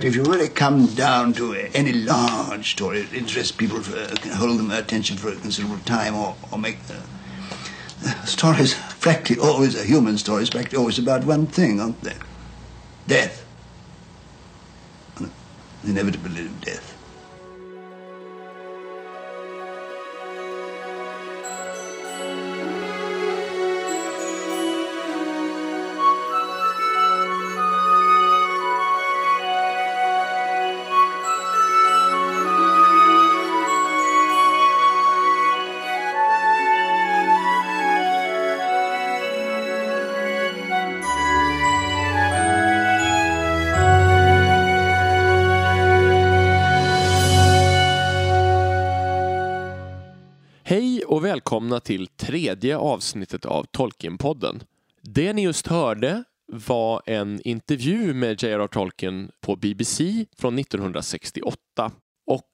If you really come down to any large story, it interests people, for, uh, hold them attention for a considerable time, or, or make the, the stories practically always a human story is practically always about one thing, aren't they? Death. The inevitability of death. Välkomna till tredje avsnittet av Tolkienpodden. Det ni just hörde var en intervju med J.R.R. Tolkien på BBC från 1968. Och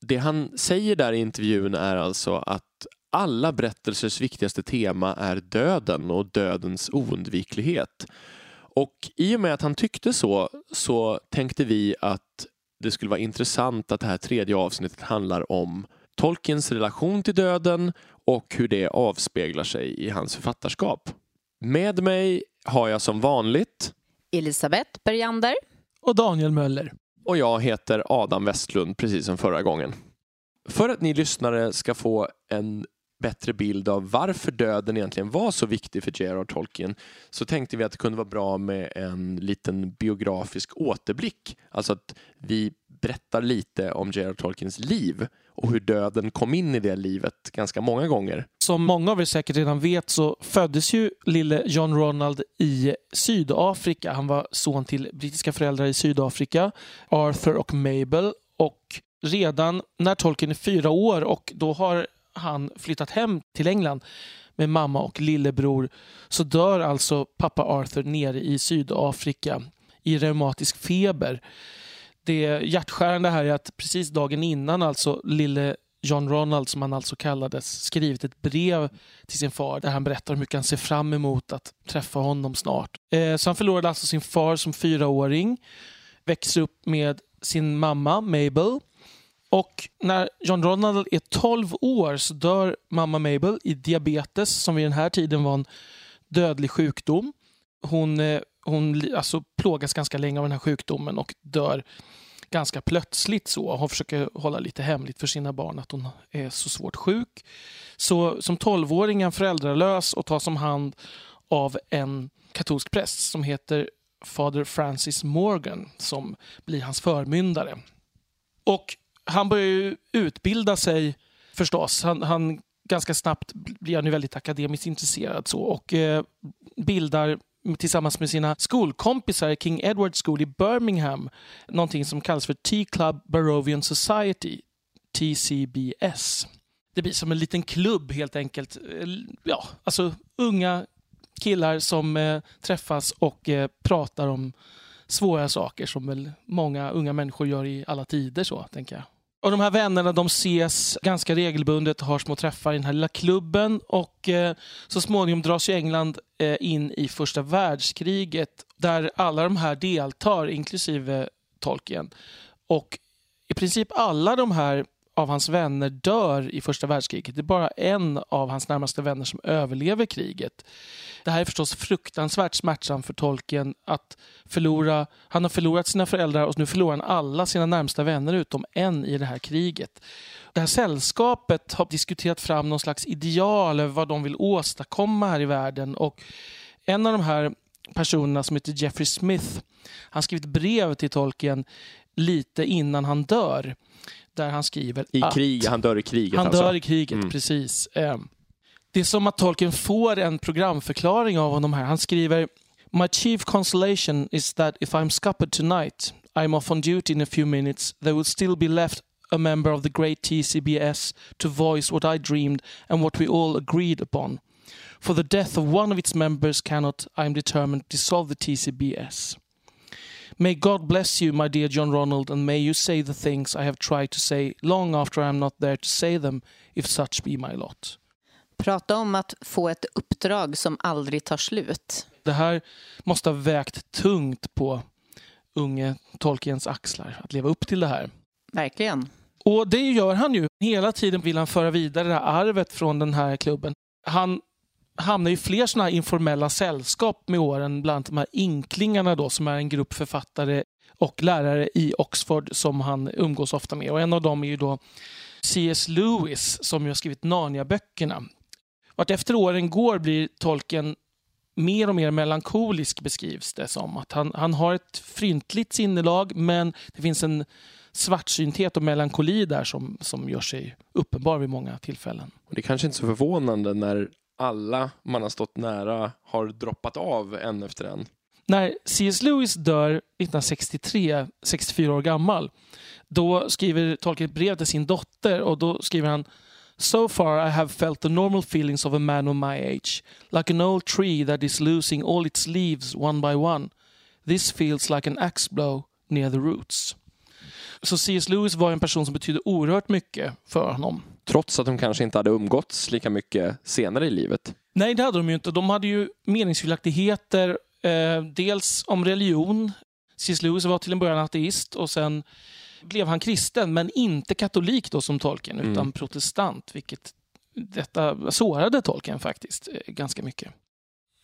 det han säger där i intervjun är alltså att alla berättelsers viktigaste tema är döden och dödens oundviklighet. Och i och med att han tyckte så, så tänkte vi att det skulle vara intressant att det här tredje avsnittet handlar om Tolkiens relation till döden och hur det avspeglar sig i hans författarskap. Med mig har jag som vanligt Elisabeth Bergander. och Daniel Möller. och jag heter Adam Westlund precis som förra gången. För att ni lyssnare ska få en bättre bild av varför döden egentligen var så viktig för J.R.R. Tolkien så tänkte vi att det kunde vara bra med en liten biografisk återblick. Alltså att vi berättar lite om J.R.R. Tolkiens liv och hur döden kom in i det livet ganska många gånger. Som många av er säkert redan vet så föddes ju lille John Ronald i Sydafrika. Han var son till brittiska föräldrar i Sydafrika, Arthur och Mabel. Och redan när Tolkien är fyra år och då har han flyttat hem till England med mamma och lillebror så dör alltså pappa Arthur nere i Sydafrika i reumatisk feber. Det hjärtskärande här är att precis dagen innan alltså lille John Ronald, som han alltså kallades, skrivit ett brev till sin far där han berättar hur mycket han ser fram emot att träffa honom snart. Eh, Så han förlorade alltså sin far som fyraåring, växer upp med sin mamma Mabel och när John Ronald är 12 år så dör mamma Mabel i diabetes som vid den här tiden var en dödlig sjukdom. Hon, eh, hon alltså plågas ganska länge av den här sjukdomen och dör ganska plötsligt. så. Hon försöker hålla lite hemligt för sina barn att hon är så svårt sjuk. Så som 12-åring är han föräldralös och tas om hand av en katolsk präst som heter Fader Francis Morgan som blir hans förmyndare. Och han börjar ju utbilda sig förstås. Han, han ganska snabbt blir han ju väldigt akademiskt intresserad så och eh, bildar tillsammans med sina skolkompisar i King Edward School i Birmingham någonting som kallas för T-Club Barovian Society, TCBS. Det blir som en liten klubb helt enkelt. Eh, ja, alltså unga killar som eh, träffas och eh, pratar om svåra saker som väl många unga människor gör i alla tider så, tänker jag. Och de här vännerna de ses ganska regelbundet och har små träffar i den här lilla klubben och eh, så småningom dras ju England eh, in i första världskriget där alla de här deltar, inklusive Tolkien. Och i princip alla de här av hans vänner dör i första världskriget. Det är bara en av hans närmaste vänner som överlever kriget. Det här är förstås fruktansvärt smärtsamt för Tolkien att förlora. Han har förlorat sina föräldrar och nu förlorar han alla sina närmsta vänner utom en i det här kriget. Det här sällskapet har diskuterat fram någon slags ideal över vad de vill åstadkomma här i världen och en av de här personerna som heter Jeffrey Smith, han skrivit brev till Tolkien lite innan han dör där han skriver I att krig, han dör i kriget han alltså. dör i kriget, Mm. precis. Eh, Det är som att Tolkien får en programförklaring av honom här. Han skriver My chief consolation is that if I'm scuppered tonight, I'm off on duty in a few minutes, there will still be left a member of the great TCBS to voice what I dreamed and what we all agreed upon. For the death of one of its members cannot, I am determined, dissolve the TCBS. May God bless you, my dear John Ronald, and may you say the things I have tried to say long after I am not there to say them, if such be my lot. Prata om att få ett uppdrag som aldrig tar slut. Det här måste ha vägt tungt på unge Tolkiens axlar att leva upp till det här. Verkligen. Och det gör han ju. Hela tiden vill han föra vidare det här arvet från den här klubben. Han hamnar i fler sådana här informella sällskap med åren, bland annat de här Inklingarna då, som är en grupp författare och lärare i Oxford som han umgås ofta med. Och en av dem är ju då C.S. Lewis som ju har skrivit Narnia-böckerna. Vart efter åren går blir tolken mer och mer melankolisk beskrivs det som. Att han, han har ett fryntligt sinnelag men det finns en svartsynthet och melankoli där som, som gör sig uppenbar vid många tillfällen. Och det är kanske inte så förvånande när alla man har stått nära har droppat av en efter en. När C.S. Lewis dör 1963, 64 år gammal, då skriver Tolkien ett brev till sin dotter och då skriver han So far I have felt the normal feelings of a man of my age, like an old tree that is losing all its leaves one by one. This feels like an axe blow near the roots. Så C.S. Lewis var en person som betydde oerhört mycket för honom. Trots att de kanske inte hade umgåtts lika mycket senare i livet. Nej, det hade de ju inte. De hade ju meningsskiljaktigheter, eh, dels om religion. C.S. Lewis var till en början ateist och sen blev han kristen, men inte katolik då som Tolkien, utan Mm. protestant, vilket detta sårade Tolkien faktiskt eh, ganska mycket.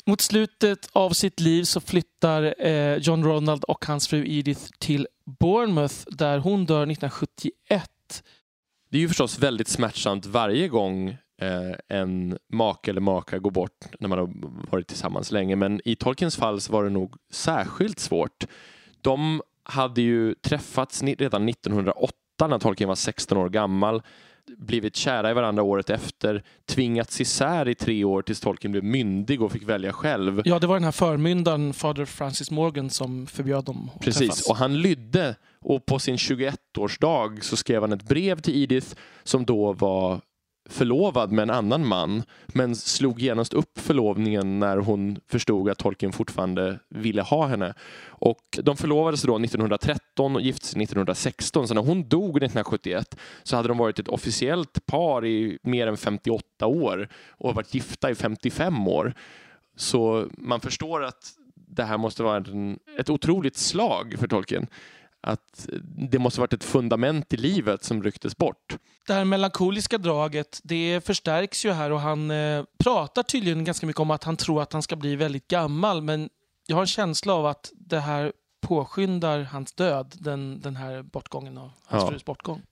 Mot slutet av sitt liv så flyttar eh, John Ronald och hans fru Edith till Bournemouth där hon dör 1971. Det är ju förstås väldigt smärtsamt varje gång eh, en make eller maka går bort när man har varit tillsammans länge. Men i Tolkiens fall så var det nog särskilt svårt. De hade ju träffats redan 1908 när Tolkien var 16 år gammal blivit kära i varandra året efter, tvingats isär i tre år tills Tolkien blev myndig och fick välja själv. Ja, det var den här förmyndaren, Father Francis Morgan, som förbjöd dem att Precis, träffas. och han lydde och på sin 21-årsdag så skrev han ett brev till Edith som då var förlovad med en annan man men slog genast upp förlovningen när hon förstod att Tolkien fortfarande ville ha henne. Och de förlovades då 1913 och gifte sig 1916 så när hon dog 1971 så hade de varit ett officiellt par i mer än 58 år och varit gifta i 55 år. Så man förstår att det här måste vara en, ett otroligt slag för Tolkien. Att det måste varit ett fundament i livet som rycktes bort. Det här melankoliska draget, det förstärks ju här och han eh, pratar tydligen ganska mycket om att han tror att han ska bli väldigt gammal men jag har en känsla av att det här påskyndar hans död, den, den här bortgången av hans Ja. frus bortgång.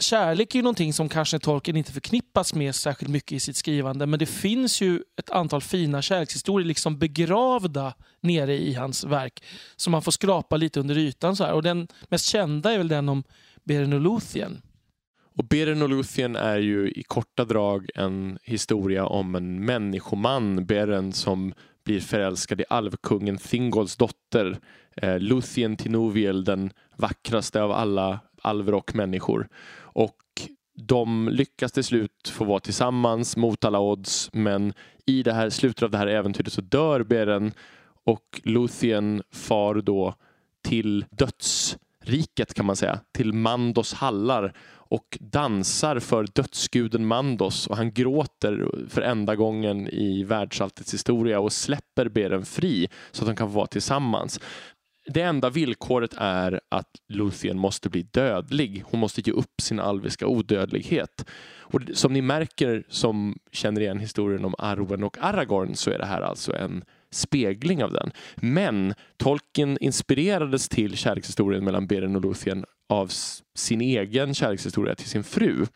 Kärlek är ju någonting som kanske Tolkien inte förknippas med särskilt mycket i sitt skrivande men det finns ju ett antal fina kärlekshistorier liksom begravda nere i hans verk som man får skrapa lite under ytan. Så här. Och den mest kända är väl den om Beren och Luthien. Och Beren och Luthien är ju i korta drag en historia om en människoman, Beren, som blir förälskad i alvkungen Thingolls dotter. Eh, Luthien Tinoviel, den vackraste av alla alver och människor. Och de lyckas till slut få vara tillsammans mot alla odds men i det här slutet av det här äventyret så dör Beren och Luthien far då till dödsriket kan man säga, till Mandos hallar och dansar för dödsguden Mandos och han gråter för enda gången i världsalltets historia och släpper Beren fri så att de kan få vara tillsammans. Det enda villkoret är att Luthien måste bli dödlig. Hon måste ge upp sin alviska odödlighet. Och som ni märker som känner igen historien om Arwen och Aragorn så är det här alltså en spegling av den. Men Tolkien inspirerades till kärlekshistorien mellan Beren och Luthien av sin egen kärlekshistoria till sin fru.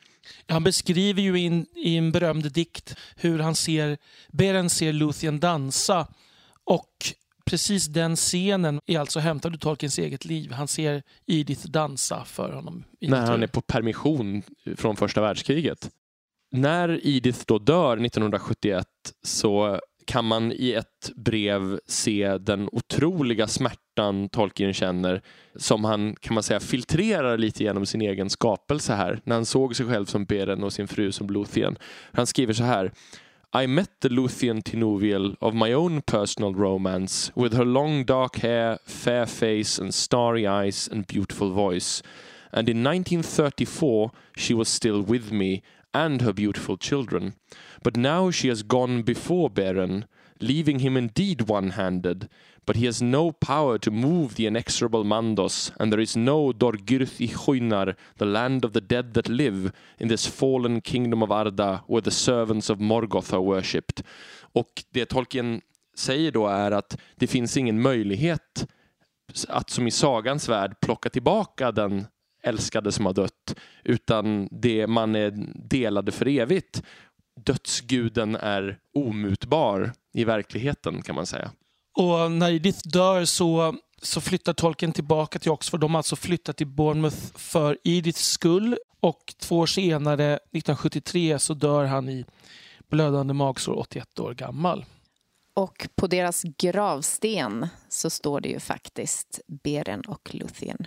Han beskriver ju in, i en berömd dikt hur han ser Beren ser Luthien dansa och precis den scenen är alltså hämtad ur Tolkiens eget liv. Han ser Edith dansa för honom. när han är på permission från första världskriget. När Edith då dör 1971 så kan man i ett brev se den otroliga smärtan Tolkien känner som han kan man säga filtrerar lite genom sin egen skapelse här när han såg sig själv som Beren och sin fru som Luthien. Han skriver så här I met the Luthien Tinuviel of my own personal romance with her long dark hair, fair face and starry eyes and beautiful voice. And in 1934 she was still with me and her beautiful children. But now she has gone before Beren, leaving him indeed one-handed, But he has no power to move the inexorable Mandos, and there is no Dorgirth i Huinar, the land of the dead that live, in this fallen kingdom of Arda, where the servants of Morgoth are worshipped. Och det Tolkien säger då är att det finns ingen möjlighet att som i sagans värld plocka tillbaka den älskade som har dött, utan det man är delade för evigt. Dödsguden är omutbar i verkligheten kan man säga. Och när Edith dör så, så flyttar Tolkien tillbaka till Oxford. De har alltså flyttat till Bournemouth för Ediths skull. Och två år senare, 1973, så dör han i blödande magsår, 81 år gammal. Och på deras gravsten så står det ju faktiskt Beren och Luthien.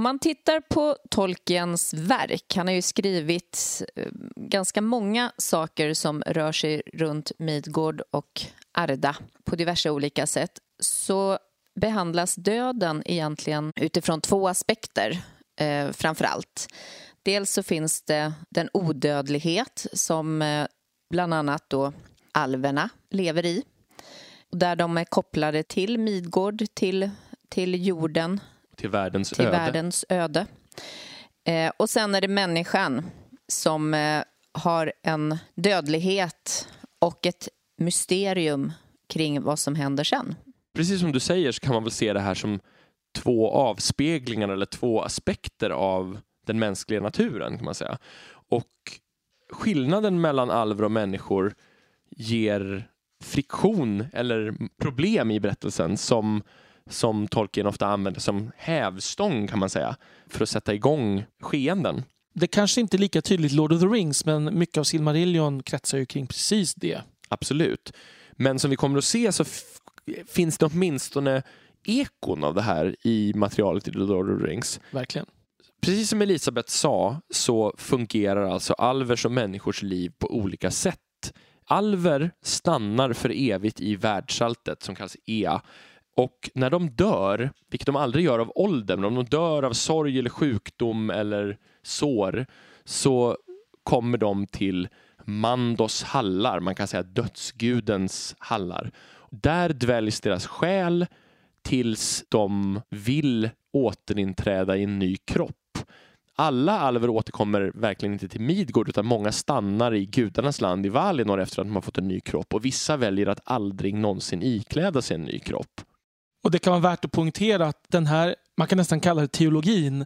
Om man tittar på Tolkiens verk, han har ju skrivit eh, ganska många saker som rör sig runt Midgård och Arda på diverse olika sätt, så behandlas döden egentligen utifrån två aspekter eh, framför allt. Dels så finns det den odödlighet som eh, bland annat då alverna lever i. Där de är kopplade till Midgård, till, till jorden, till världens till öde. världens öde. Eh, och sen är det människan som eh, har en dödlighet och ett mysterium kring vad som händer sen. Precis som du säger så kan man väl se det här som två avspeglingar eller två aspekter av den mänskliga naturen kan man säga. Och skillnaden mellan alver och människor ger friktion eller problem i berättelsen som, som Tolkien ofta använder som hävstång kan man säga för att sätta igång skeenden. Det kanske inte är lika tydligt Lord of the Rings, men mycket av Silmarillion kretsar ju kring precis det. Absolut. Men som vi kommer att se så finns det åtminstone ekon av det här i materialet i Lord of the Rings. Verkligen. Precis som Elisabeth sa så fungerar alltså alvers och människors liv på olika sätt. Alver stannar för evigt i världssaltet som kallas Ea. Och när de dör, vilket de aldrig gör av ålder, men om de dör av sorg eller sjukdom eller sår, så kommer de till Mandos hallar, man kan säga dödsgudens hallar. Där dväljs deras själ tills de vill återinträda i en ny kropp. Alla alver återkommer verkligen inte till Midgård utan många stannar i gudarnas land i Valinor efter att de har fått en ny kropp och vissa väljer att aldrig någonsin ikläda sig en ny kropp. Och det kan vara värt att poängtera att den här, man kan nästan kalla det teologin,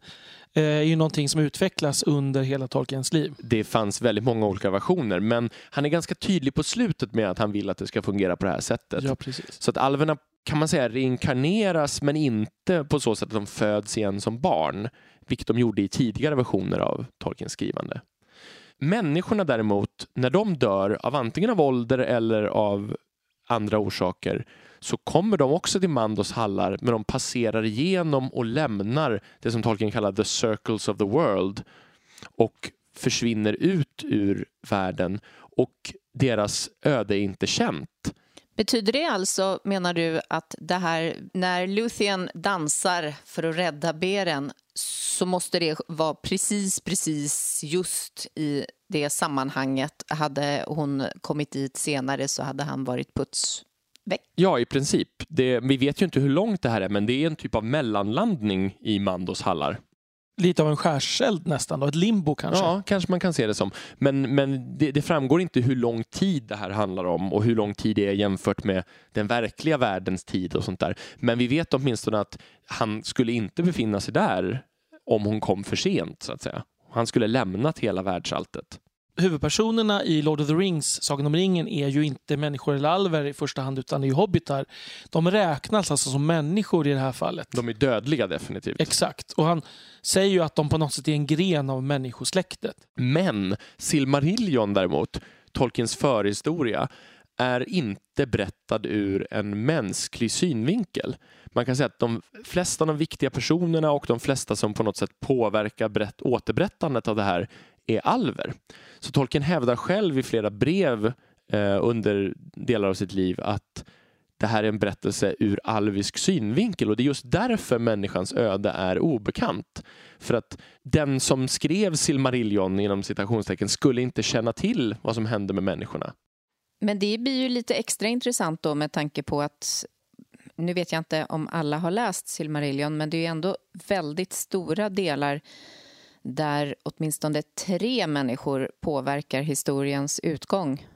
eh, är ju någonting som utvecklas under hela Tolkiens liv. Det fanns väldigt många olika versioner men han är ganska tydlig på slutet med att han vill att det ska fungera på det här sättet. Ja, precis. Så att alverna kan man säga reinkarneras men inte på så sätt att de föds igen som barn, vilket de gjorde i tidigare versioner av Tolkiens skrivande. Människorna däremot, när de dör av antingen av ålder eller av andra orsaker så kommer de också till Mandos hallar men de passerar igenom och lämnar det som Tolkien kallar the circles of the world och försvinner ut ur världen och deras öde är inte känt. Betyder det alltså, menar du, att det här, när Luthien dansar för att rädda Beren så måste det vara precis, precis just i det sammanhanget. Hade hon kommit dit senare så hade han varit puts väck. Ja, i princip. Det, vi vet ju inte hur långt det här är, men det är en typ av mellanlandning i Mandos hallar. Lite av en skärseld nästan, då. ett limbo kanske. Ja, kanske man kan se det som. Men, men det, det framgår inte hur lång tid det här handlar om och hur lång tid det är jämfört med den verkliga världens tid och sånt där. Men vi vet åtminstone att han skulle inte befinna sig där om hon kom för sent, så att säga. Han skulle lämnat hela världsalltet. Huvudpersonerna i Lord of the Rings, Sagan om ringen, är ju inte människor eller alver i första hand, utan det är ju hobbitar. De räknas alltså som människor i det här fallet. De är dödliga definitivt. Exakt. Och han säger ju att de på något sätt är en gren av människosläktet. Men Silmarillion däremot, Tolkiens förhistoria, är inte berättad ur en mänsklig synvinkel. Man kan säga att de flesta av de viktiga personerna och de flesta som på något sätt påverkar berätt, återberättandet av det här är alver. Så Tolkien hävdar själv i flera brev eh, under delar av sitt liv att det det här är en berättelse ur alvisk synvinkel och det är just därför människans öde är obekant. För att den som skrev Silmarillion inom citationstecken skulle inte känna till vad som hände med människorna. Men det blir ju lite extra intressant då med tanke på att nu vet jag inte om alla har läst Silmarillion men det är ju ändå väldigt stora delar där åtminstone tre människor påverkar historiens utgång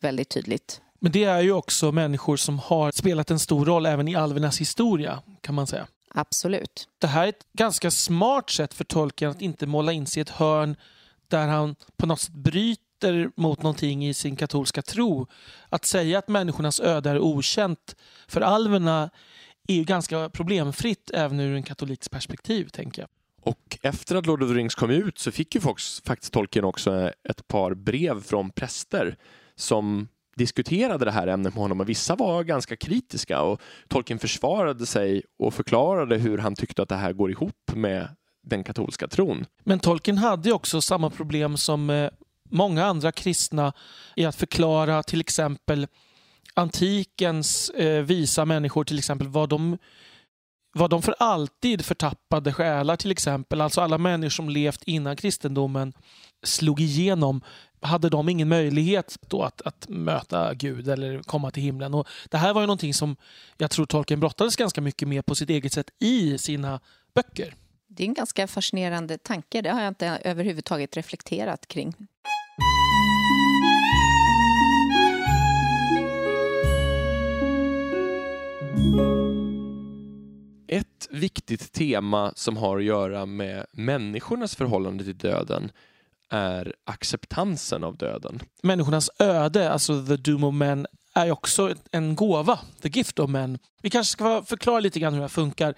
väldigt tydligt. Men det är ju också människor som har spelat en stor roll även i alvernas historia, kan man säga. Absolut. Det här är ett ganska smart sätt för Tolkien att inte måla in sig i ett hörn där han på något sätt bryter mot någonting i sin katolska tro. Att säga att människornas öde är okänt för alverna är ju ganska problemfritt även ur en katoliks perspektiv, tänker jag. Och efter att Lord of the Rings kom ut så fick ju faktiskt Tolkien också ett par brev från präster som diskuterade det här ämnet med honom och vissa var ganska kritiska och Tolkien försvarade sig och förklarade hur han tyckte att det här går ihop med den katolska tron. Men Tolkien hade ju också samma problem som eh, många andra kristna i att förklara till exempel antikens eh, visa människor, till exempel vad de var de för alltid förtappade själar till exempel? Alltså alla människor som levt innan kristendomen slog igenom. Hade de ingen möjlighet då att, att möta Gud eller komma till himlen? Och det här var ju någonting som jag tror Tolkien brottades ganska mycket med på sitt eget sätt i sina böcker. Det är en ganska fascinerande tanke. Det har jag inte överhuvudtaget reflekterat kring. Ett viktigt tema som har att göra med människornas förhållande till döden är acceptansen av döden. Människornas öde, alltså the doom of men, är också en gåva, the gift of men. Vi kanske ska förklara lite grann hur det här funkar.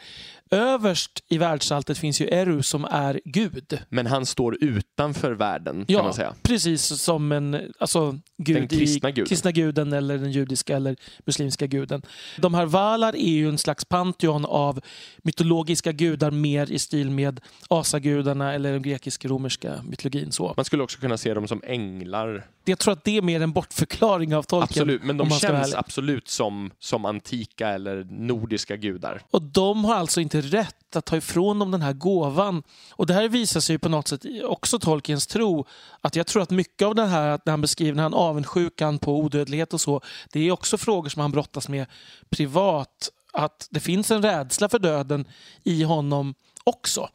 Överst i världsalltet finns ju Eru som är Gud. Men han står utanför världen ja, kan man säga. precis som en alltså, gud den kristna guden. kristna guden eller den judiska eller muslimska guden. De här Valar är ju en slags pantheon av mytologiska gudar mer i stil med asagudarna eller den grekisk-romerska mytologin. Så. Man skulle också kunna se dem som änglar. Jag tror att det är mer en bortförklaring av Tolkien. Absolut, men de känns absolut som, som antika eller nordiska gudar. Och de har alltså inte rätt att ta ifrån dem den här gåvan. Och det här visar sig på något sätt också Tolkiens tro. Att jag tror att mycket av det här, när han beskriver den här avundsjukan på odödlighet och så, det är också frågor som han brottas med privat. Att det finns en rädsla för döden i honom också.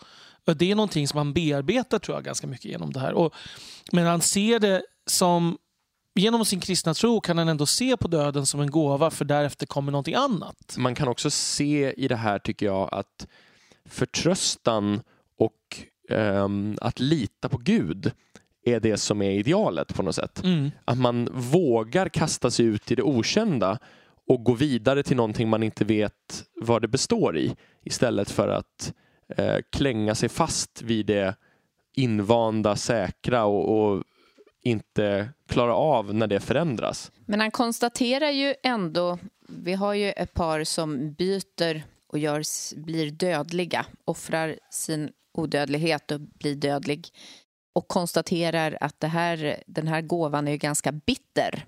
Och det är någonting som han bearbetar tror jag ganska mycket genom det här. Och, men han ser det som genom sin kristna tro kan han ändå se på döden som en gåva för därefter kommer någonting annat. Man kan också se i det här tycker jag att förtröstan och um, att lita på Gud är det som är idealet på något sätt. Mm. Att man vågar kasta sig ut i det okända och gå vidare till någonting man inte vet vad det består i istället för att eh, klänga sig fast vid det invanda, säkra och, och inte klara av när det förändras. Men han konstaterar ju ändå, vi har ju ett par som byter och gör, blir dödliga, offrar sin odödlighet och blir dödlig och konstaterar att det här, den här gåvan är ganska bitter.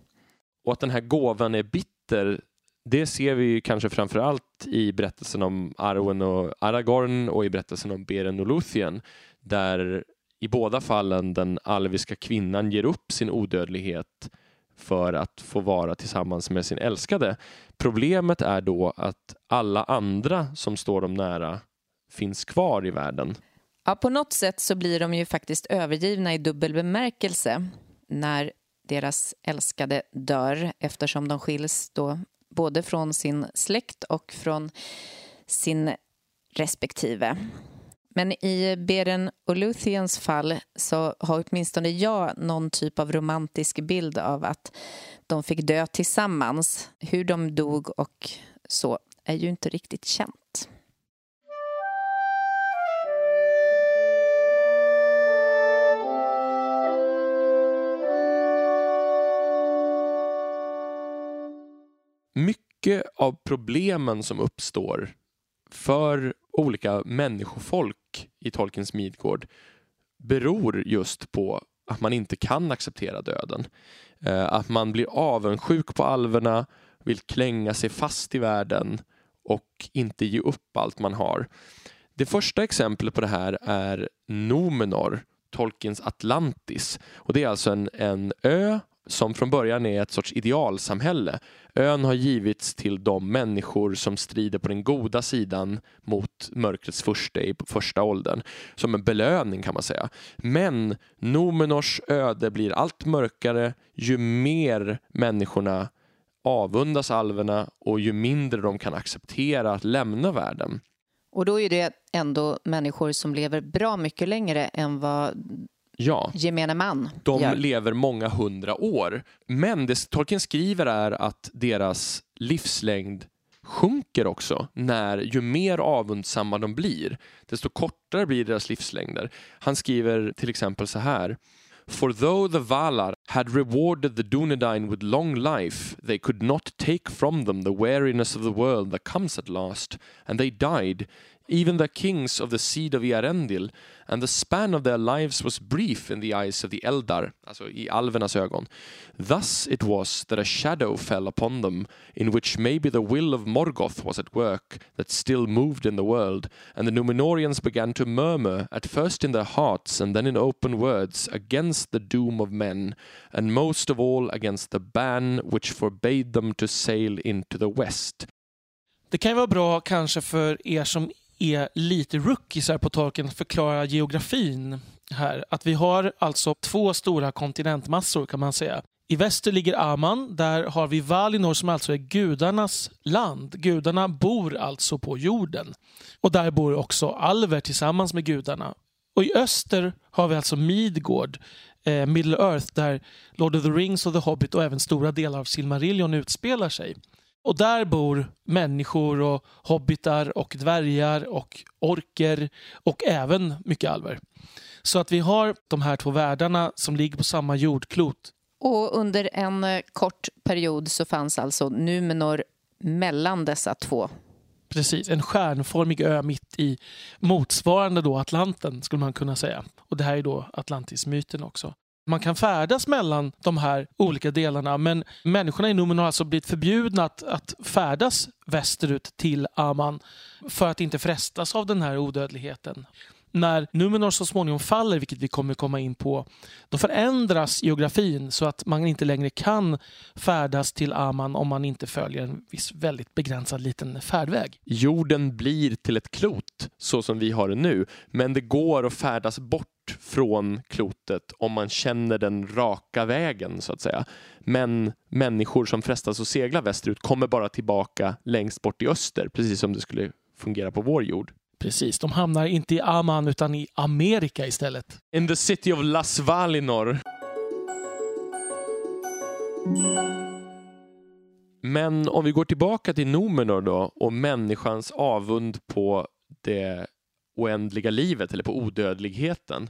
Och att den här gåvan är bitter, det ser vi kanske framför allt i berättelsen om Arwen och Aragorn och i berättelsen om Beren och Luthien där i båda fallen den alviska kvinnan ger upp sin odödlighet för att få vara tillsammans med sin älskade. Problemet är då att alla andra som står dem nära finns kvar i världen. Ja, på något sätt så blir de ju faktiskt övergivna i dubbel bemärkelse när deras älskade dör eftersom de skiljs då både från sin släkt och från sin respektive. Men i Beren och fall så har åtminstone jag någon typ av romantisk bild av att de fick dö tillsammans. Hur de dog och så är ju inte riktigt känt. Mycket av problemen som uppstår för olika människofolk i Tolkiens Midgård beror just på att man inte kan acceptera döden. Eh, att man blir avundsjuk på alverna vill klänga sig fast i världen och inte ge upp allt man har. Det första exemplet på det här är Nomenor, Tolkiens Atlantis. Och Det är alltså en, en ö som från början är ett sorts idealsamhälle. Ön har givits till de människor som strider på den goda sidan mot mörkrets första i första åldern. Som en belöning kan man säga. Men Nomenors öde blir allt mörkare ju mer människorna avundas alverna och ju mindre de kan acceptera att lämna världen. Och då är det ändå människor som lever bra mycket längre än vad Ja. gemene man De gör. lever många hundra år. Men det Tolkien skriver är att deras livslängd sjunker också när ju mer avundsamma de blir, desto kortare blir deras livslängder. Han skriver till exempel så här. For though the Valar had rewarded the Dunedain with long life, they could not take from them the weariness of the world that comes at last, and they died, even the kings of the seed of Earendil, and the span of their lives was brief in the eyes of the Eldar, alltså i alvernas ögon. Thus it was that a shadow fell upon them, in which maybe the will of Morgoth was at work, that still moved in the world, and the Numenorians began to murmur, at first in their hearts and then in open words, against the doom of men, and most of all against the ban which forbade them to sail into the west. Det kan vara bra kanske för er som är lite rookiesar på torken att förklara geografin här. Att vi har alltså två stora kontinentmassor kan man säga. I väster ligger Aman, där har vi Valinor som alltså är gudarnas land. Gudarna bor alltså på jorden. Och där bor också alver tillsammans med gudarna. Och i öster har vi alltså Midgård, eh, Middle Earth, där Lord of the Rings och The Hobbit och även stora delar av Silmarillion utspelar sig. Och där bor människor och hobbitar och dvärgar och orker och även mycket alver. Så att vi har de här två världarna som ligger på samma jordklot. Och under en eh, kort period så fanns alltså Numenor mellan dessa två. Precis, en stjärnformig ö mitt i motsvarande då Atlanten skulle man kunna säga. Och det här är då Atlantis-myten också. Man kan färdas mellan de här olika delarna men människorna i Numen har alltså blivit förbjudna att, att färdas västerut till Aman för att inte frestas av den här odödligheten. När Numenor så småningom faller, vilket vi kommer komma in på, då förändras geografin så att man inte längre kan färdas till Aman om man inte följer en viss väldigt begränsad liten färdväg. Jorden blir till ett klot så som vi har det nu, men det går att färdas bort från klotet om man känner den raka vägen så att säga. Men människor som frestas att segla västerut kommer bara tillbaka längst bort i öster, precis som det skulle fungera på vår jord. Precis, de hamnar inte i Amman utan i Amerika istället. In the city of Las Valinor. Men om vi går tillbaka till Nomenor då och människans avund på det oändliga livet eller på odödligheten.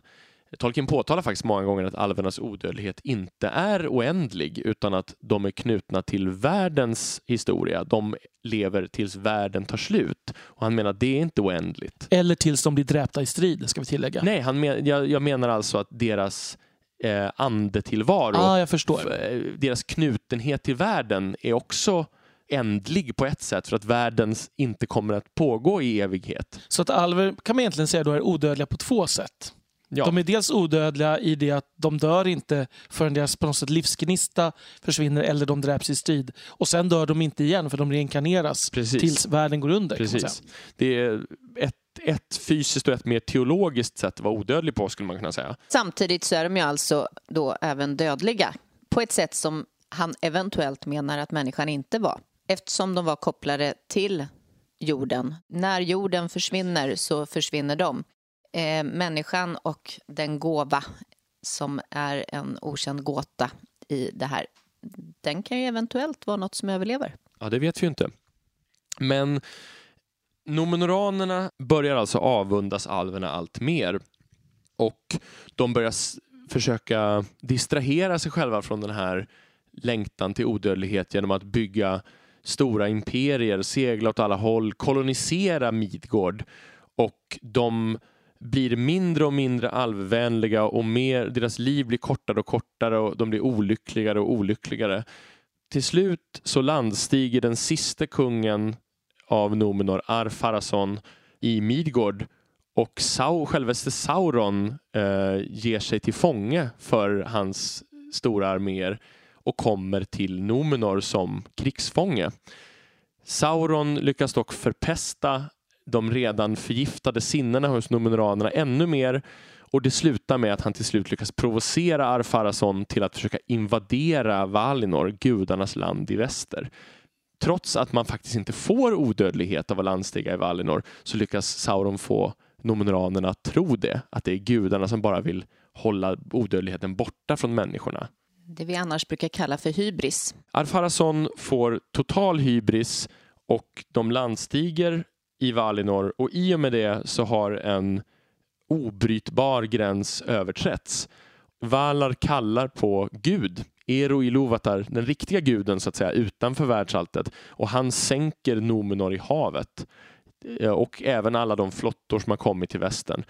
Tolkien påtalar faktiskt många gånger att alvernas odödlighet inte är oändlig utan att de är knutna till världens historia. De lever tills världen tar slut. Och han menar att det är inte oändligt. Eller tills de blir dräpta i strid, ska vi tillägga. Nej, han men, jag, jag menar alltså att deras eh, andetillvaro, ah, jag förstår. eh, deras knutenhet till världen är också ändlig på ett sätt för att världen inte kommer att pågå i evighet. Så att alver kan man egentligen säga då är odödliga på två sätt. Ja. De är dels odödliga i det att de dör inte förrän deras på något sätt livsgnista försvinner eller de dräps i strid. Och sen dör de inte igen för de reinkarneras Precis. tills världen går under. Precis. Det är ett, ett fysiskt och ett mer teologiskt sätt att vara odödlig på skulle man kunna säga. Samtidigt så är de ju alltså då även dödliga på ett sätt som han eventuellt menar att människan inte var eftersom de var kopplade till jorden. När jorden försvinner så försvinner de. Eh, människan och den gåva som är en okänd gåta i det här den kan ju eventuellt vara något som överlever. Ja, det vet vi ju inte. Men Nomenoranerna börjar alltså avundas alverna allt mer och de börjar försöka distrahera sig själva från den här längtan till odödlighet genom att bygga stora imperier, segla åt alla håll, kolonisera Midgård och de blir mindre och mindre alvvänliga och mer, deras liv blir kortare och kortare och de blir olyckligare och olyckligare till slut så landstiger den siste kungen av Nomenor, Arfarason, i Midgård och Sau, självaste Sauron eh, ger sig till fånge för hans stora arméer och kommer till Nomenor som krigsfånge. Sauron lyckas dock förpesta de redan förgiftade sinnena hos numenoranerna ännu mer och det slutar med att han till slut lyckas provocera Ar-Pharason till att försöka invadera Valinor, gudarnas land i väster. Trots att man faktiskt inte får odödlighet av att landstiga i Valinor så lyckas Sauron få numenoranerna att tro det, att det är gudarna som bara vill hålla odödligheten borta från människorna. Det vi annars brukar kalla för hybris. Ar-Pharason får total hybris och de landstiger i Valinor och i och med det så har en obrytbar gräns överträtts. Valar kallar på Gud, Ero Iluvatar, den riktiga guden så att säga, utanför världsalltet och han sänker Nomenor i havet eh, och även alla de flottor som har kommit till västern.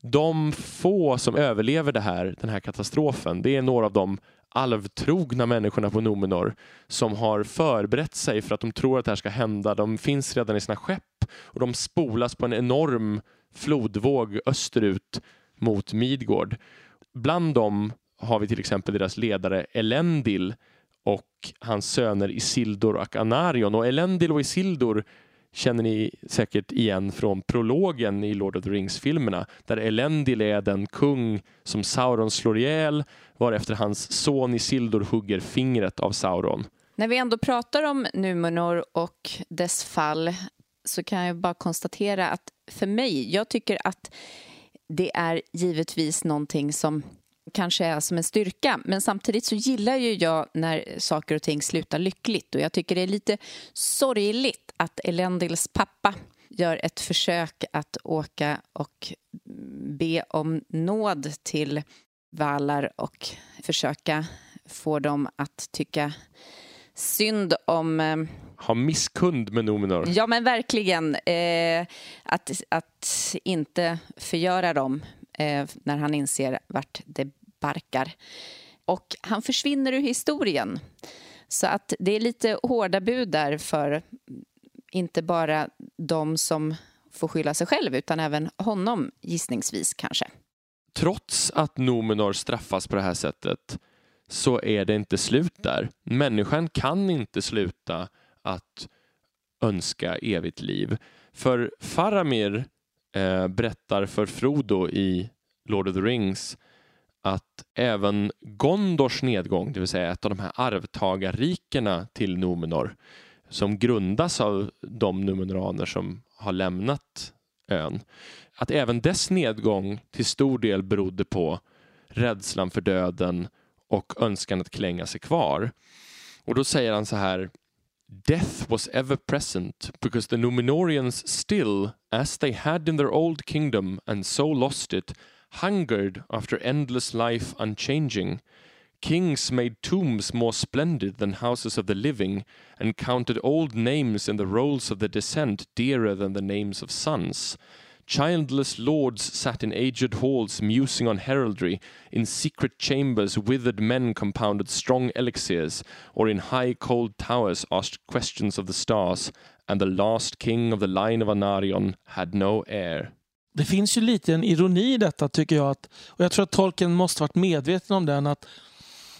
De få som överlever det här, den här katastrofen, det är några av de alvtrogna människorna på Nomenor som har förberett sig för att de tror att det här ska hända. De finns redan i sina skepp och de spolas på en enorm flodvåg österut mot Midgård. Bland dem har vi till exempel deras ledare Elendil och hans söner Isildur och Anarion. Och Elendil och Isildur känner ni säkert igen från prologen i Lord of the Rings-filmerna där Elendil är den kung som Sauron slår ihjäl varefter hans son Isildur hugger fingret av Sauron. När vi ändå pratar om Numenor och dess fall så kan jag bara konstatera att för mig, jag tycker att det är givetvis någonting som kanske är som en styrka. Men samtidigt så gillar ju jag när saker och ting slutar lyckligt och jag tycker det är lite sorgligt att Elendils pappa gör ett försök att åka och be om nåd till Valar och försöka få dem att tycka synd om... Eh, ha misskund med Numenor. Ja, men verkligen. Eh, att, att inte förgöra dem eh, när han inser vart det sparkar. Och han försvinner ur historien. Så att det är lite hårda bud där för inte bara de som får skylla sig själv utan även honom gissningsvis kanske. Trots att Nomenor straffas på det här sättet så är det inte slut där. Människan kan inte sluta att önska evigt liv. För Faramir eh, berättar för Frodo i Lord of the Rings att även Gondors nedgång, det vill säga ett av de här arvtagarrikena till Nomenor som grundas av de numenoraner som har lämnat ön, att även dess nedgång till stor del berodde på rädslan för döden och önskan att klänga sig kvar. Och då säger han så här Death was ever present because the Numenorians still, as they had in their old kingdom and so lost it, hungered after endless life unchanging. Kings made tombs more splendid than houses of the living, and counted old names in the rolls of the descent dearer than the names of sons. Childless lords sat in aged halls musing on heraldry. In secret chambers withered men compounded strong elixirs, or in high cold towers asked questions of the stars. And the last king of the line of Anarion had no heir. Det finns ju lite en ironi i detta tycker jag. Att, och jag tror att tolken måste varit medveten om den. att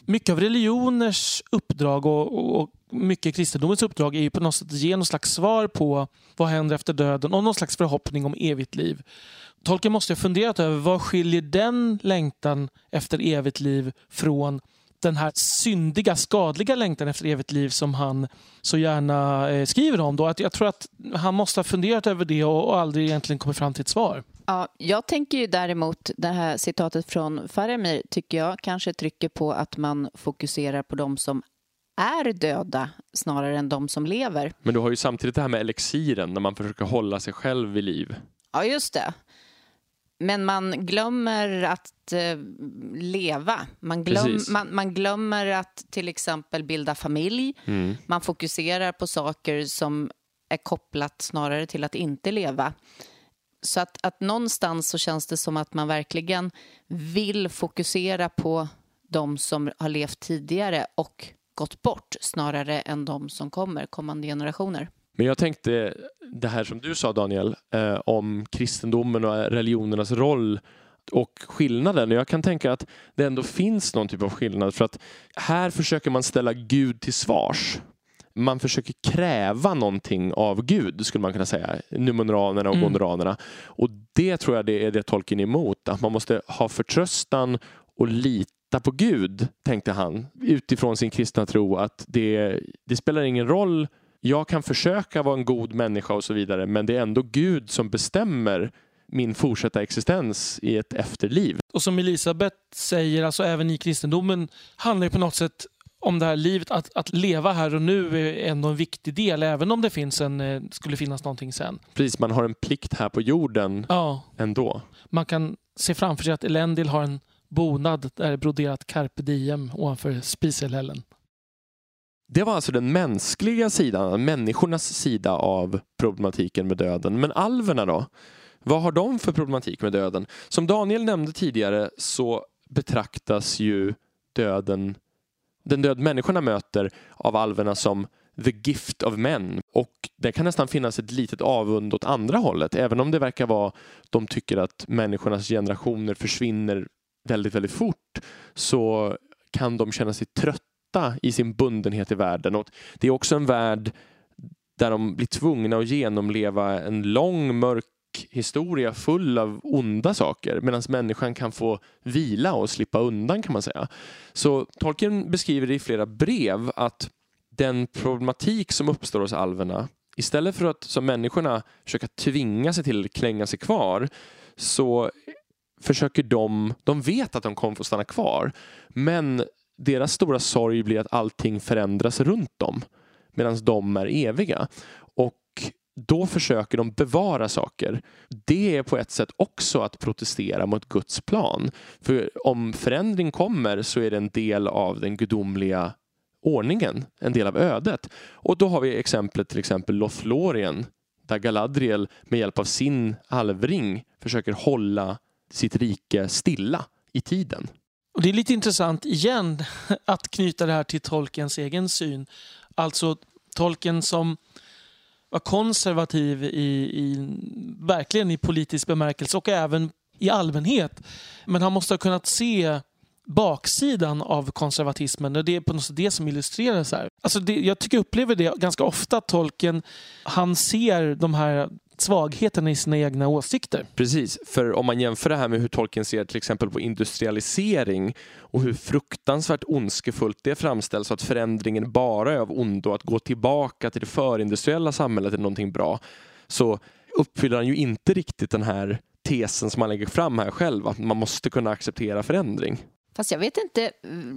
Mycket av religioners uppdrag och, och mycket kristendomens uppdrag är ju på något sätt att ge någon slags svar på vad händer efter döden och någon slags förhoppning om evigt liv. Tolken måste ha funderat över vad skiljer den längtan efter evigt liv från den här syndiga, skadliga längtan efter evigt liv som han så gärna eh, skriver om. Då. Att jag tror att han måste ha funderat över det och aldrig egentligen kommit fram till ett svar. Ja, jag tänker ju däremot, det här citatet från Faramir tycker jag kanske trycker på att man fokuserar på de som är döda snarare än de som lever. Men du har ju samtidigt det här med elixiren när man försöker hålla sig själv vid liv. Ja, just det. Men man glömmer att eh, leva. Man, glöm, man, man, glömmer att till exempel bilda familj. Mm. Man fokuserar på saker som är kopplat snarare till att inte leva. Så att, att någonstans så känns det som att man verkligen vill fokusera på de som har levt tidigare och gått bort snarare än de som kommer, kommande generationer. Men jag tänkte det här som du sa Daniel eh, om kristendomen och religionernas roll och skillnaden. Jag kan tänka att det ändå finns någon typ av skillnad för att här försöker man ställa Gud till svars. Man försöker kräva någonting av Gud, skulle man kunna säga. Numeneranerna och mm. gondoranerna. Och det tror jag det är det tolken emot. Att man måste ha förtröstan och lita på Gud, tänkte han, utifrån sin kristna tro. Att det, det spelar ingen roll jag kan försöka vara en god människa och så vidare men det är ändå Gud som bestämmer min fortsatta existens i ett efterliv. Och som Elisabet säger, alltså även i kristendomen handlar det på något sätt om det här livet, att, att leva här och nu är ändå en viktig del, även om det finns en, eh, skulle finnas någonting sen. Precis, man har en plikt här på jorden ja. ändå. Man kan se framför sig att Elendil har en bonad där det är broderat carpe diem ovanför spiselhällen. Det var alltså den mänskliga sidan, människornas sida av problematiken med döden. Men alverna då? Vad har de för problematik med döden? Som Daniel nämnde tidigare så betraktas ju döden, den död människorna möter av alverna som the gift of men. Och det kan nästan finnas ett litet avund åt andra hållet. Även om det verkar vara, de tycker att människornas generationer försvinner väldigt, väldigt fort så kan de känna sig trötta i sin bundenhet i världen. Och det är också en värld där de blir tvungna att genomleva en lång mörk historia full av onda saker medan människan kan få vila och slippa undan kan man säga. Så Tolkien beskriver i flera brev att den problematik som uppstår hos alverna istället för att som människorna försöka tvinga sig till att klänga sig kvar så försöker de, de vet att de kommer få stanna kvar men deras stora sorg blir att allting förändras runt dem medan de är eviga. Och då försöker de bevara saker. Det är på ett sätt också att protestera mot Guds plan. För om förändring kommer så är det en del av den gudomliga ordningen, en del av ödet. Och då har vi exemplet till exempel Lothlorien där Galadriel med hjälp av sin alvring försöker hålla sitt rike stilla i tiden. Och Det är lite intressant igen att knyta det här till Tolkiens egen syn. Alltså Tolkien som var konservativ i, i, verkligen i politisk bemärkelse och även i allmänhet. Men han måste ha kunnat se baksidan av konservatismen. och Det är på något sätt det som illustreras här. Alltså det, jag tycker jag upplever det ganska ofta, tolken. Han ser de här svagheten i sina egna åsikter. Precis, för om man jämför det här med hur Tolkien ser till exempel på industrialisering och hur fruktansvärt ondskefullt det framställs att förändringen bara är av ondo, att gå tillbaka till det förindustriella samhället är någonting bra, så uppfyller han ju inte riktigt den här tesen som han lägger fram här själv, att man måste kunna acceptera förändring. Fast jag vet inte,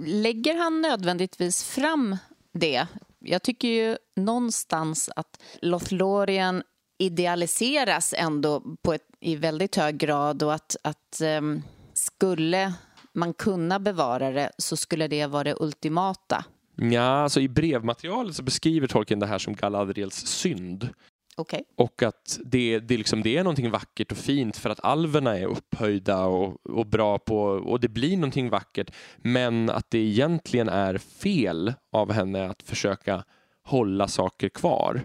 lägger han nödvändigtvis fram det? Jag tycker ju någonstans att Lothlorien idealiseras ändå på ett, i väldigt hög grad och att, att um, skulle man kunna bevara det så skulle det vara det ultimata. Ja, alltså i brevmaterialet så beskriver Tolkien det här som Galadriels synd. Okay. Och att det, det, liksom, det är någonting vackert och fint för att alverna är upphöjda och, och bra på och det blir någonting vackert men att det egentligen är fel av henne att försöka hålla saker kvar.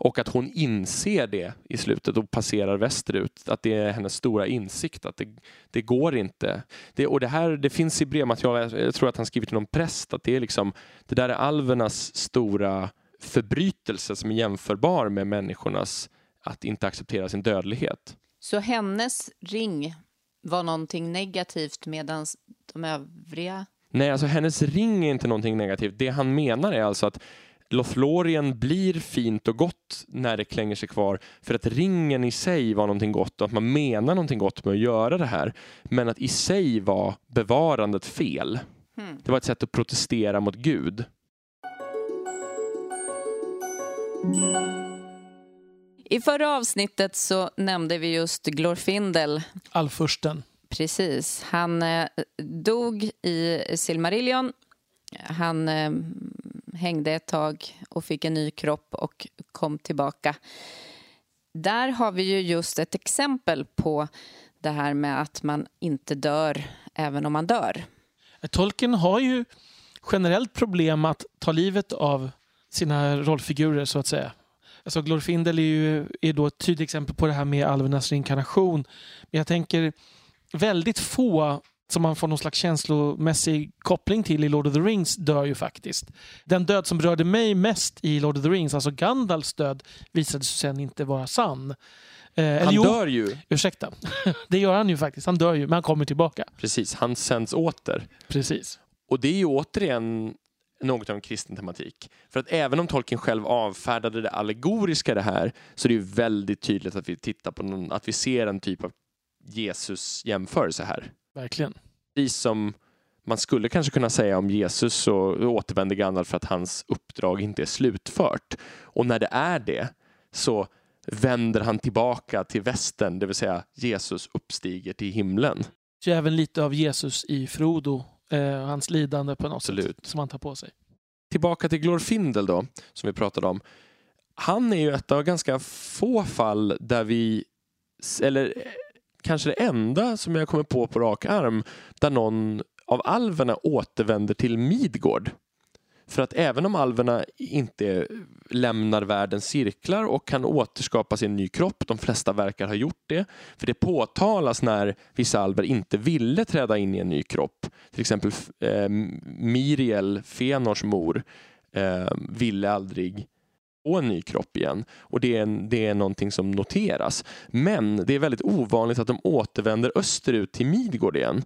Och att hon inser det i slutet och passerar västerut. Att det är hennes stora insikt att det, det går inte. Det, och det här det finns i brevmaterial, jag tror att han skrivit till någon präst, att det är liksom det där är alvernas stora förbrytelse som är jämförbar med människornas att inte acceptera sin dödlighet. Så hennes ring var någonting negativt medan de övriga Nej, alltså hennes ring är inte någonting negativt. Det han menar är alltså att Lothlorien blir fint och gott när det klänger sig kvar för att ringen i sig var någonting gott och att man menar någonting gott med att göra det här. Men att i sig var bevarandet fel. Mm. Det var ett sätt att protestera mot Gud. I förra avsnittet så nämnde vi just Glorfindel. Allfursten. Precis. Han eh, dog i Silmarillion. Han eh, hängde ett tag och fick en ny kropp och kom tillbaka. Där har vi ju just ett exempel på det här med att man inte dör även om man dör. Tolkien har ju generellt problem att ta livet av sina rollfigurer så att säga. Alltså Glorfindel är ju är då ett tydligt exempel på det här med alvernas reinkarnation. Men jag tänker väldigt få som man får någon slags känslomässig koppling till i Lord of the Rings dör ju faktiskt. Den död som berörde mig mest i Lord of the Rings, alltså Gandalfs död, visade sig sen inte vara sann. Eh, han jo, dör ju. Ursäkta. Det gör han ju faktiskt. Han dör ju, men han kommer tillbaka. Precis, han sänds åter. Precis. Och det är ju återigen något av en kristen tematik. För att även om Tolkien själv avfärdade det allegoriska det här så är det ju väldigt tydligt att vi tittar på någon, att vi ser en typ av Jesus jämförelse här. Verkligen. Precis som man skulle kanske kunna säga om Jesus så återvänder Gandalf för att hans uppdrag inte är slutfört. Och när det är det så vänder han tillbaka till västen, det vill säga Jesus uppstiger till himlen. Så även lite av Jesus i Frodo, eh, hans lidande på något Absolut. sätt som han tar på sig. Tillbaka till Glorfindel då, som vi pratade om. Han är ju ett av ganska få fall där vi, eller kanske det enda som jag kommer på på rak arm, där någon av alverna återvänder till Midgård. För att även om alverna inte lämnar världens cirklar och kan återskapa sin ny kropp, de flesta verkar ha gjort det, för det påtalas när vissa alver inte ville träda in i en ny kropp. Till exempel eh, Miriel, Fenors mor, eh, ville aldrig och en ny kropp igen. Och det är, det är någonting som noteras. Men det är väldigt ovanligt att de återvänder österut till Midgård igen.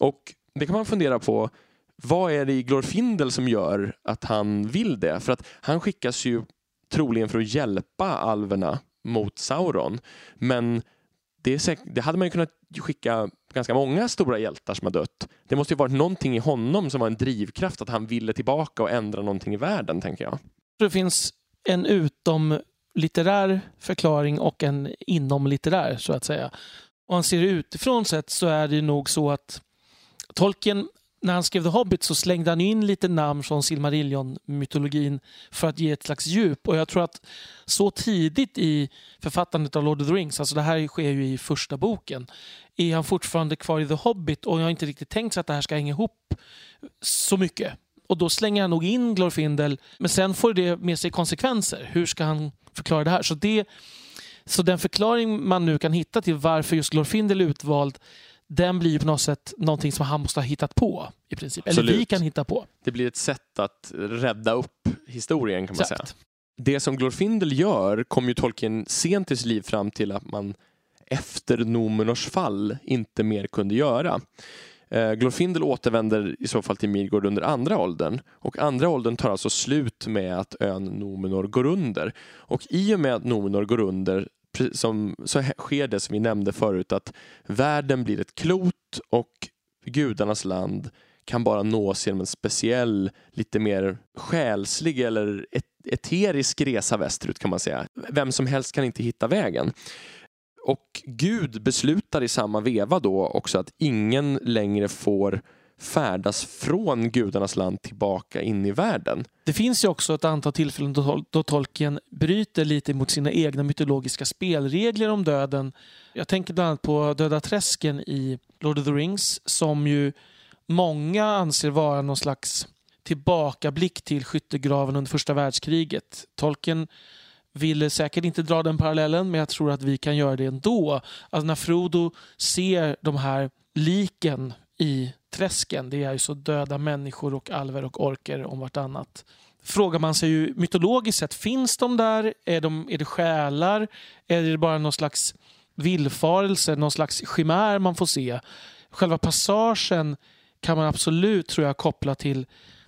Och det kan man fundera på vad är det i Glorfindel som gör att han vill det? För att han skickas ju troligen för att hjälpa alverna mot Sauron. Men det, det, hade man ju kunnat skicka ganska många stora hjältar som har dött. Det måste ju varit någonting i honom som var en drivkraft att han ville tillbaka och ändra någonting i världen, tänker jag. Det finns en utomlitterär förklaring och en inomlitterär, så att säga. Om man ser det utifrån sett så är det nog så att Tolkien när han skrev The Hobbit så slängde han in lite namn från Silmarillion-mytologin för att ge ett slags djup. Och jag tror att så tidigt i författandet av Lord of the Rings, alltså det här sker ju i första boken, är han fortfarande kvar i The Hobbit och jag har inte riktigt tänkt sig att det här ska hänga ihop så mycket. Och då slänger han nog in Glorfindel, men sen får det med sig konsekvenser. Hur ska han förklara det här? Så, det, så den förklaring man nu kan hitta till varför just Glorfindel är utvald den blir på något sätt någonting som han måste ha hittat på i princip. Absolut. Eller vi kan hitta på. Det blir ett sätt att rädda upp historien kan man Exakt. säga. Det som Glorfindel gör kom ju Tolkien sent i sitt liv fram till att man efter Nomenors fall inte mer kunde göra. Eh, Glorfindel återvänder i så fall till Midgård under andra åldern och andra åldern tar alltså slut med att ön Nomenor går under. Och i och med att Nomenor går under som, så sker det som vi nämnde förut att världen blir ett klot och gudarnas land kan bara nås genom en speciell, lite mer själslig eller eterisk resa västerut kan man säga. Vem som helst kan inte hitta vägen. Och Gud beslutar i samma veva då också att ingen längre får färdas från gudarnas land tillbaka in i världen. Det finns ju också ett antal tillfällen då, då Tolkien bryter lite mot sina egna mytologiska spelregler om döden. Jag tänker bland annat på Döda träsken i Lord of the Rings som ju många anser vara någon slags tillbakablick till skyttegraven under första världskriget. Tolkien vill säkert inte dra den parallellen, men jag tror att vi kan göra det ändå. Alltså när Frodo ser de här liken i träsken. Det är ju så döda människor och alver och orker om vartannat. Frågar man sig ju mytologiskt sett, finns de där? Är, de, är det själar? Är det bara någon slags villfarelse, någon slags chimär man får se? Själva passagen kan man absolut, tror jag, koppla till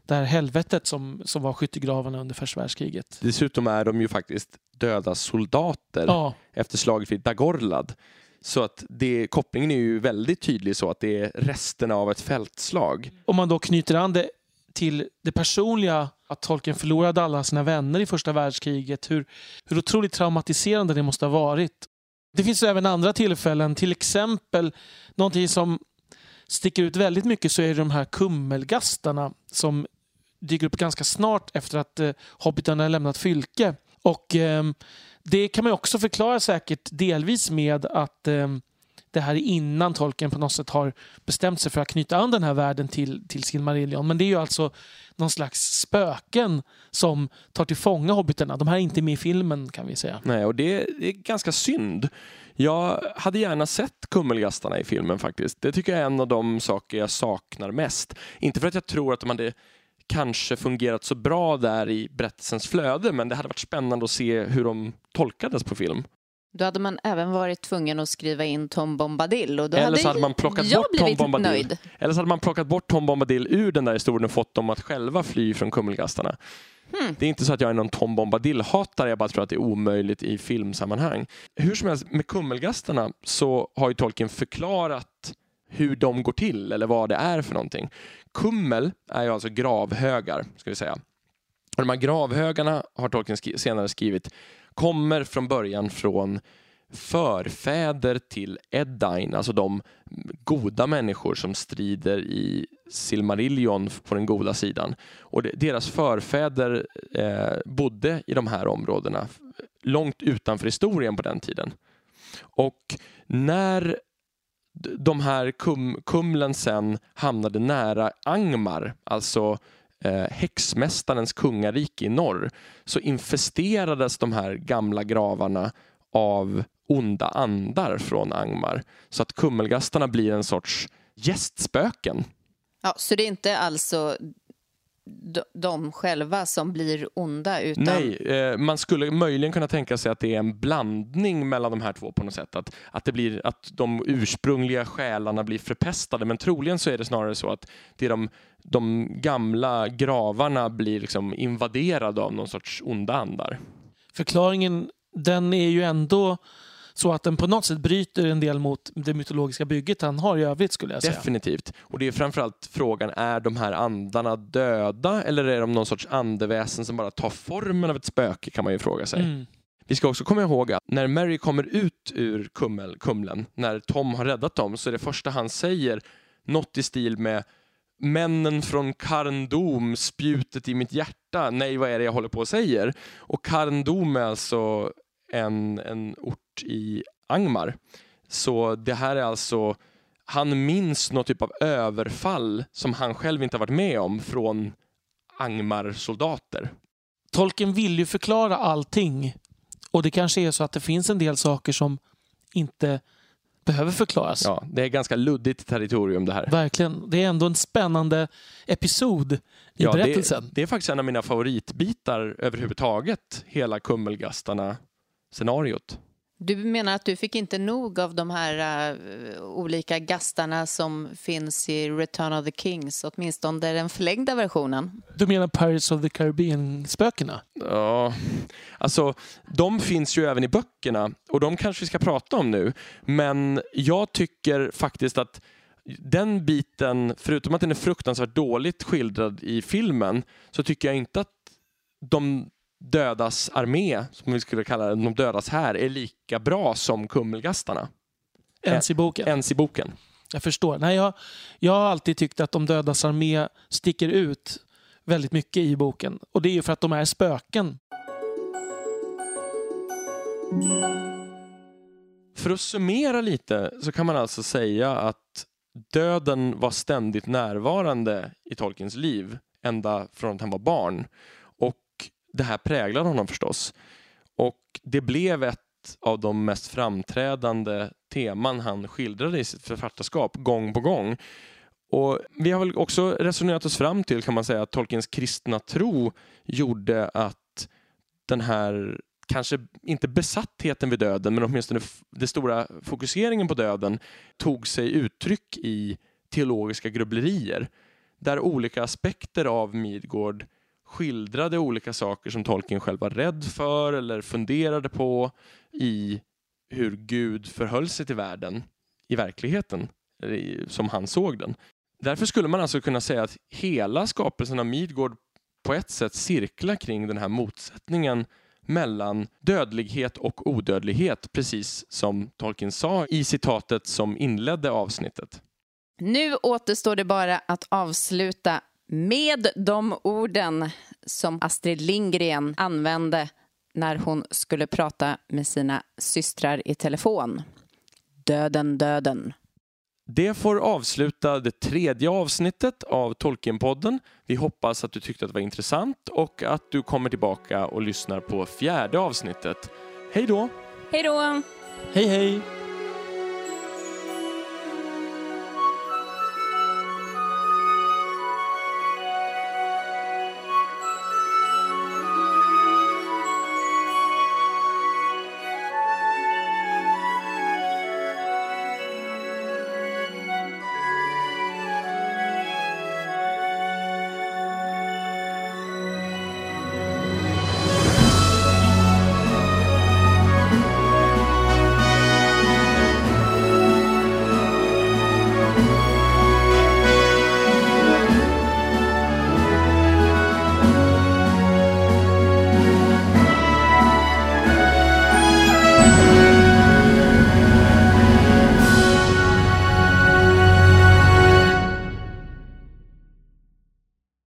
det här helvetet som, som var skyttegravarna under första världskriget. Dessutom är de ju faktiskt döda soldater ja. efter slaget vid Dagorlad. Så att det, kopplingen är ju väldigt tydlig så att det är resterna av ett fältslag. Om man då knyter an det till det personliga, att Tolkien förlorade alla sina vänner i första världskriget, hur, hur otroligt traumatiserande det måste ha varit. Det finns även andra tillfällen, till exempel någonting som sticker ut väldigt mycket så är det de här kummelgastarna som dyker upp ganska snart efter att eh, hobbitarna lämnat Fylke. Och eh, det kan man också förklara säkert delvis med att eh, det här är innan Tolkien på något sätt har bestämt sig för att knyta an den här världen till, till Silmarillion. Men det är ju alltså någon slags spöken som tar till fånga hobbitarna. De här är inte med i filmen kan vi säga. Nej, och det, det är ganska synd. Jag hade gärna sett Kummelgastarna i filmen faktiskt. Det tycker jag är en av de saker jag saknar mest. Inte för att jag tror att de hade kanske fungerat så bra där i berättelsens flöde, men det hade varit spännande att se hur de tolkades på film. Då hade man även varit tvungen att skriva in Tom Bombadil och då Eller så hade man plockat jag bort Tom Bombadil. nöjd. Eller så hade man plockat bort Tom Bombadil ur den där historien och fått dem att själva fly från Kummelgastarna. Hmm. Det är inte så att jag är någon Tom Bombadil-hatare, jag bara tror att det är omöjligt i filmsammanhang. Hur som helst, med Kummelgastarna så har ju Tolkien förklarat hur de går till eller vad det är för någonting. Kummel är ju alltså gravhögar, ska vi säga. Och de här gravhögarna har Tolkien skri- senare skrivit kommer från början från förfäder till Eddain, alltså de goda människor som strider i Silmarillion på den goda sidan. Och deras förfäder eh, bodde i de här områdena långt utanför historien på den tiden. Och när de här kum, kumlen sen hamnade nära Angmar, alltså eh, häxmästarens kungarike i norr, så infesterades de här gamla gravarna av onda andar från Angmar. Så att kummelgastarna blir en sorts gästspöken. Ja, så det är inte alltså de, själva som blir onda utan Nej, eh, man skulle möjligen kunna tänka sig att det är en blandning mellan de här två på något sätt. Att, att, det blir, att de ursprungliga själarna blir förpestade, men troligen så är det snarare så att det är de, de gamla gravarna blir liksom invaderade av någon sorts onda andar. Förklaringen den är ju ändå så att den på något sätt bryter en del mot det mytologiska bygget han har i övrigt skulle jag säga. Definitivt. Och det är framförallt frågan, är de här andarna döda eller är de någon sorts andeväsen som bara tar formen av ett spöke kan man ju fråga sig. Mm. Vi ska också komma ihåg att när Mary kommer ut ur kummel, kumlen, när Tom har räddat dem, så är det första han säger något i stil med Männen från Karndom, spjutet i mitt hjärta. Nej, vad är det jag håller på och säger? Och Karndom är alltså en, en ort i Angmar. Så det här är alltså, han minns någon typ av överfall som han själv inte har varit med om från Angmar-soldater. Tolkien vill ju förklara allting. Och det kanske är så att det finns en del saker som inte behöver förklaras. Ja, det är ganska luddigt territorium det här. Verkligen. Det är ändå en spännande episod i Ja, berättelsen. Det, det är faktiskt en av mina favoritbitar överhuvudtaget, hela Kummelgastarna-scenariot. Du menar att du fick inte nog av de här eh, olika gastarna som finns i Return of the Kings, åtminstone den förlängda versionen? Du menar Pirates of the Caribbean-spökena? Ja, alltså de finns ju även i böckerna och de kanske vi ska prata om nu. Men jag tycker faktiskt att den biten, förutom att den är fruktansvärt dåligt skildrad i filmen, så tycker jag inte att de dödas armé, som vi skulle kalla det, de dödas här, är lika bra som Kummelgastarna. Ens i boken? Ens i boken. Jag förstår. Nej, jag, jag har alltid tyckt att de dödas armé sticker ut väldigt mycket i boken. Och det är ju för att de är spöken. För att summera lite så kan man alltså säga att döden var ständigt närvarande i Tolkiens liv ända från att han var barn. Det här präglade honom förstås. Och det blev ett av de mest framträdande teman han skildrade i sitt författarskap gång på gång. Och vi har väl också resonerat oss fram till kan man säga att Tolkiens kristna tro gjorde att den här kanske inte besattheten vid döden, men åtminstone den stora fokuseringen på döden tog sig uttryck i teologiska grubblerier. Där olika aspekter av Midgård skildrade olika saker som Tolkien själv var rädd för eller funderade på i hur Gud förhöll sig till världen i verkligheten, som han såg den. Därför skulle man alltså kunna säga att hela skapelsen av Midgård på ett sätt cirklar kring den här motsättningen mellan dödlighet och odödlighet, precis som Tolkien sa i citatet som inledde avsnittet. Nu återstår det bara att avsluta med de orden som Astrid Lindgren använde när hon skulle prata med sina systrar i telefon. Döden, döden. Det får avsluta det tredje avsnittet av Tolkienpodden. Vi hoppas att du tyckte att det var intressant och att du kommer tillbaka och lyssnar på fjärde avsnittet. Hej då! Hej då! Hej hej!